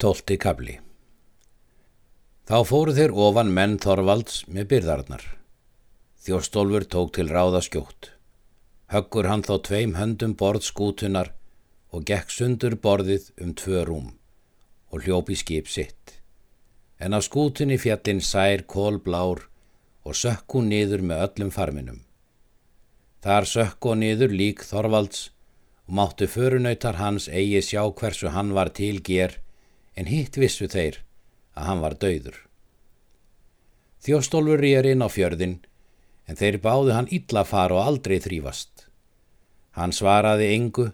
Tólti kabli Þá fóru þeir ofan menn Þorvalds með byrðarnar. Þjóstólfur tók til ráða skjótt. Höggur hann þá tveim höndum borð skútunar og gekk sundur borðið um tvö rúm og hljópi skip sitt. En á skútunni fjallin sær kól blár og sökk hún niður með öllum farminum. Þar sökk hún niður lík Þorvalds og máttu förunautar hans eigi sjá hversu hann var til ger en hitt vissu þeir að hann var dauður. Þjóstólfur rýjar inn á fjörðin en þeir báðu hann illa far og aldrei þrýfast. Hann svaraði engu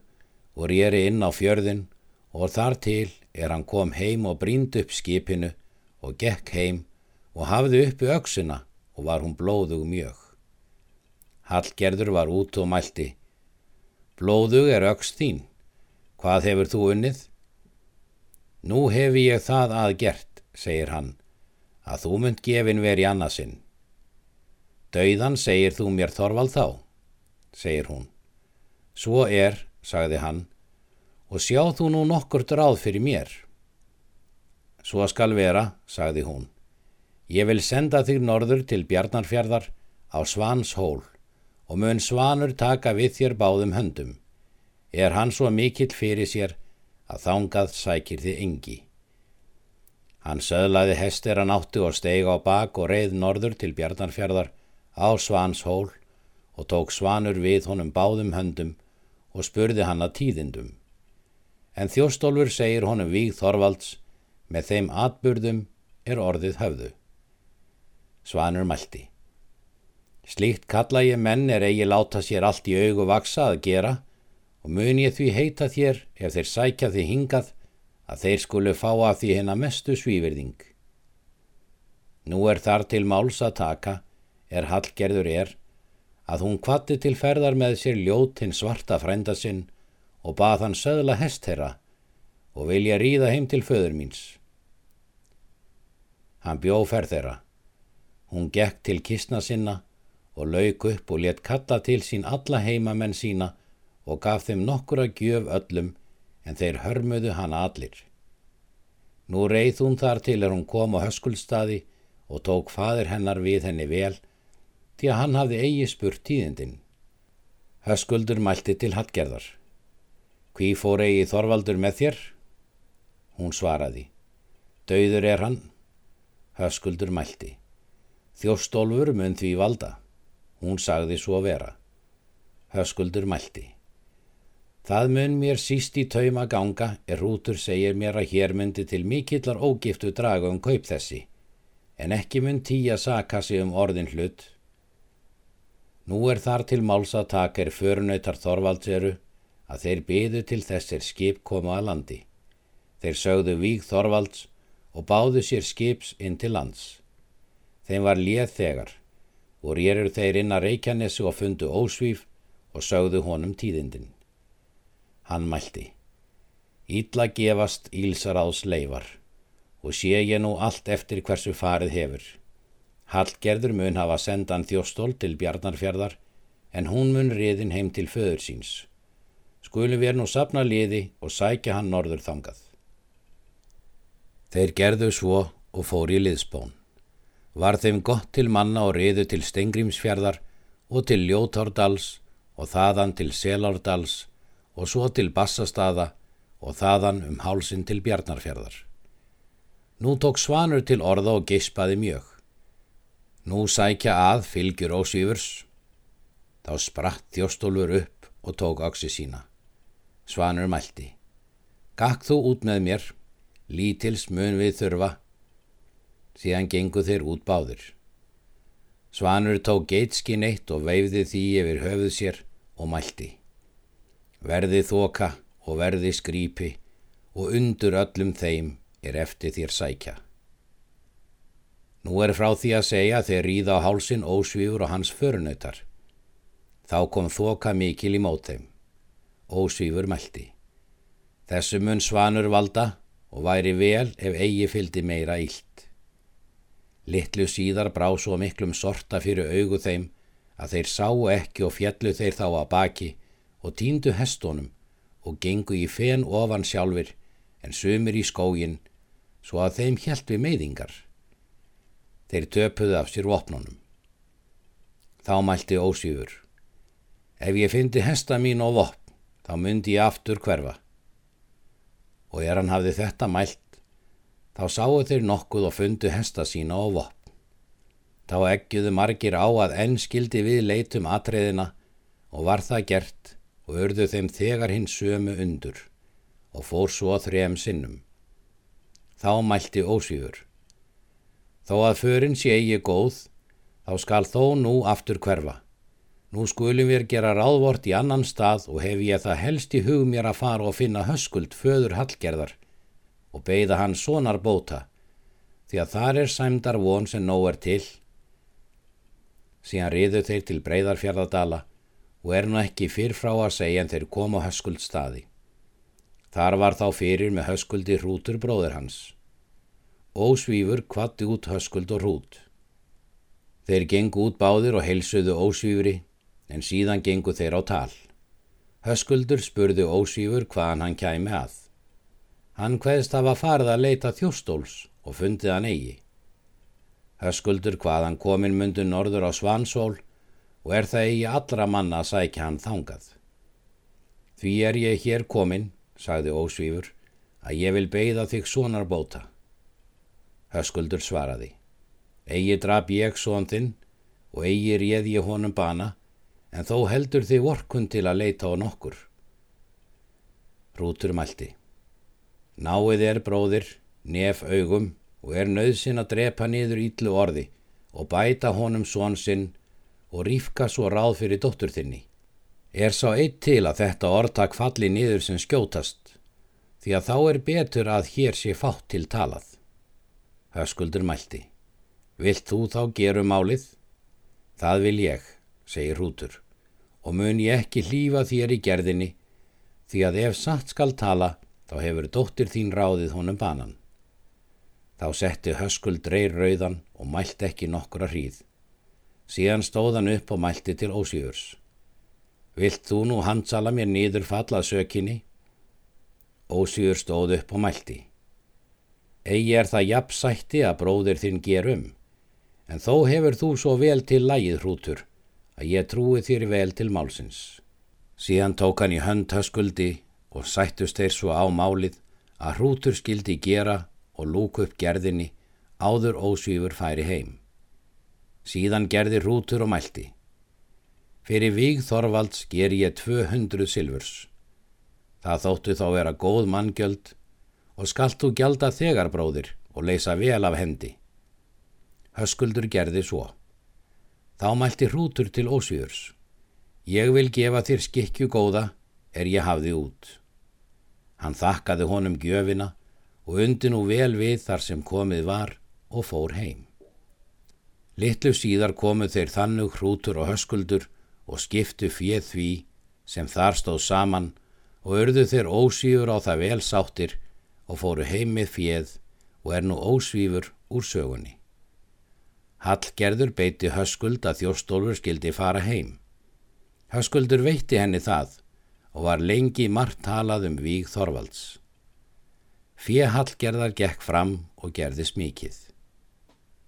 og rýjari inn á fjörðin og þar til er hann kom heim og brínd upp skipinu og gekk heim og hafði uppi auksina og var hún blóðug mjög. Hallgerður var út og mælti. Blóðug er auks þín. Hvað hefur þú unnið? Nú hefi ég það að gert, segir hann, að þú munt gefin veri annarsinn. Dauðan segir þú mér Þorvald þá, segir hún. Svo er, sagði hann, og sjá þú nú nokkur dráð fyrir mér. Svo skal vera, sagði hún. Ég vil senda þig norður til Bjarnarfjörðar á Svans hól og mun Svanur taka við þér báðum höndum. Er hann svo mikill fyrir sér að þángað sækir þið engi. Hann söðlaði hestir að náttu og steig á bak og reið norður til Bjarnarfjörðar á Svans hól og tók Svanur við honum báðum höndum og spurði hann að tíðindum. En þjóstólfur segir honum Víg Þorvalds með þeim atburðum er orðið höfðu. Svanur mælti. Slíkt kalla ég menn er eigi láta sér allt í augu vaksa að gera og mun ég því heita þér ef þeir sækja því hingað að þeir skulu fá af því hennar mestu svíverðing. Nú er þar til máls að taka, er hallgerður er, að hún kvatti til ferðar með sér ljót hinn svarta frænda sinn og bað hann söðla hest herra og vilja ríða heim til föður míns. Hann bjó ferð þeirra. Hún gekk til kistna sinna og lauk upp og let kalla til sín alla heimamenn sína og gaf þeim nokkur að gjöf öllum en þeir hörmuðu hana allir. Nú reið hún þar til er hún kom á höskuldstaði og tók fadir hennar við henni vel því að hann hafði eigi spurt tíðindin. Höskuldur mælti til hattgerðar. Hví fór eigi Þorvaldur með þér? Hún svaraði. Dauður er hann. Höskuldur mælti. Þjóstólfur mun því valda. Hún sagði svo vera. Höskuldur mælti. Það mun mér síst í tauma ganga er Rútur segir mér að hér myndi til mikillar ógiftu draga um kaup þessi, en ekki mun tíja saka sig um orðin hlut. Nú er þar til máls að taka er förunautar Þorvaldseru að þeir byðu til þessir skip koma að landi. Þeir sögðu víg Þorvalds og báðu sér skips inn til lands. Þeim var léð þegar og rýrur þeir inn að Reykjanesi og fundu ósvíf og sögðu honum tíðindin. Hann mælti. Ítla gefast ílsaráðs leifar og sé ég nú allt eftir hversu farið hefur. Hallgerður mun hafa sendan þjóstól til Bjarnarfjörðar en hún mun riðin heim til föður síns. Skulum við nú sapna liði og sækja hann norður þangað. Þeir gerðu svo og fór í liðsbón. Var þeim gott til manna og riðu til Stengrímsfjörðar og til Ljótárdals og þaðan til Selárdals og svo til Bassastada og þaðan um hálsin til Bjarnarfjörðar. Nú tók Svanur til orða og geispaði mjög. Nú sækja að fylgjur ósvífurs. Þá spratt þjóstólfur upp og tók aksi sína. Svanur mælti. Gakk þú út með mér, lítils mun við þurfa. Síðan gengu þeir út báðir. Svanur tók geitskinn eitt og veifði því yfir höfuð sér og mælti verði þoka og verði skrýpi og undur öllum þeim er eftir þér sækja. Nú er frá því að segja þeir ríða á hálsin ósvífur og hans förunautar. Þá kom þoka mikil í mót þeim. Ósvífur meldi. Þessu mun svanur valda og væri vel ef eigi fyldi meira ílt. Littlu síðar brá svo miklum sorta fyrir augu þeim að þeir sáu ekki og fjallu þeir þá að baki og tíndu hestónum og gengu í fen ofan sjálfur en sumir í skógin svo að þeim hjælt við meiðingar. Þeir töpuðu af sér vopnunum. Þá mælti ósýfur. Ef ég fyndi hesta mín og vopn, þá myndi ég aftur hverfa. Og er hann hafði þetta mælt, þá sáu þeir nokkuð og fundu hesta sína og vopn. Þá eggiðu margir á að enn skildi við leitum atriðina og var það gert og örðu þeim þegar hinn sömu undur og fór svo þrem sinnum. Þá mælti ósýfur. Þó að förin sé eigi góð, þá skal þó nú aftur hverfa. Nú skulum við gera ráðvort í annan stað og hef ég það helst í hug mér að fara og finna höskuld föður hallgerðar og beida hann sonar bóta, því að þar er sæmdar von sem nóg er til. Síðan riðu þeir til breyðarfjörðadala og er nú ekki fyrrfrá að segja en þeir koma höskuld staði. Þar var þá fyrir með höskuldi hrútur bróður hans. Ósvífur kvatti út höskuld og hrút. Þeir gengu út báðir og heilsuðu ósvífri en síðan gengu þeir á tal. Höskuldur spurði ósvífur hvaðan hann kæmi að. Hann hvaðist hafa farið að leita þjóstóls og fundið hann eigi. Höskuldur hvaðan komin myndu norður á Svansól og er það eigi allra manna að sækja hann þangað. Því er ég hér komin sagði ósvífur, að ég vil beigða þig sonar bóta. Höskuldur svaraði, eigi drap ég són þinn og eigi réð ég honum bana, en þó heldur þið vorkun til að leita á nokkur. Rútur mælti, náið er bróðir, nef augum og er nöðsin að drepa niður íllu orði og bæta honum són sinn og rífka svo ráð fyrir dóttur þinni er sá eitt til að þetta orðtak falli niður sem skjótast, því að þá er betur að hér sé fátt til talað. Höskuldur mælti. Vilt þú þá gerum málið? Það vil ég, segir Rútur, og mun ég ekki hlýfa þér í gerðinni, því að ef satt skal tala, þá hefur dóttir þín ráðið honum banan. Þá setti Höskuld reyr rauðan og mælti ekki nokkura hríð. Síðan stóðan upp og mælti til ósíðurs. Vilt þú nú handsala mér nýður fallað sökinni? Ósýður stóð upp og mælti. Egi er það jafnsætti að bróðir þinn ger um, en þó hefur þú svo vel til lægið hrútur að ég trúi þér vel til málsins. Síðan tók hann í hönd höskuldi og sættust þeir svo á málið að hrútur skildi gera og lúk upp gerðinni áður ósýfur færi heim. Síðan gerði hrútur og mælti. Fyrir víg Þorvalds ger ég 200 silfurs. Það þóttu þá vera góð manngjöld og skallt þú gjalda þegar bróðir og leysa vel af hendi. Höskuldur gerði svo. Þá mælti hrútur til ósvíðurs. Ég vil gefa þér skikju góða er ég hafði út. Hann þakkaði honum gjöfina og undi nú vel við þar sem komið var og fór heim. Littlu síðar komuð þeir þannug hrútur og höskuldur og skiptu fjöð því sem þar stóð saman og örðu þeir ósvífur á það vel sáttir og fóru heimið fjöð og er nú ósvífur úr sögunni. Hallgerður beiti höskuld að þjóstólfur skildi fara heim. Höskuldur veitti henni það og var lengi margt talað um víg Þorvalds. Fjö Hallgerðar gekk fram og gerði smíkið.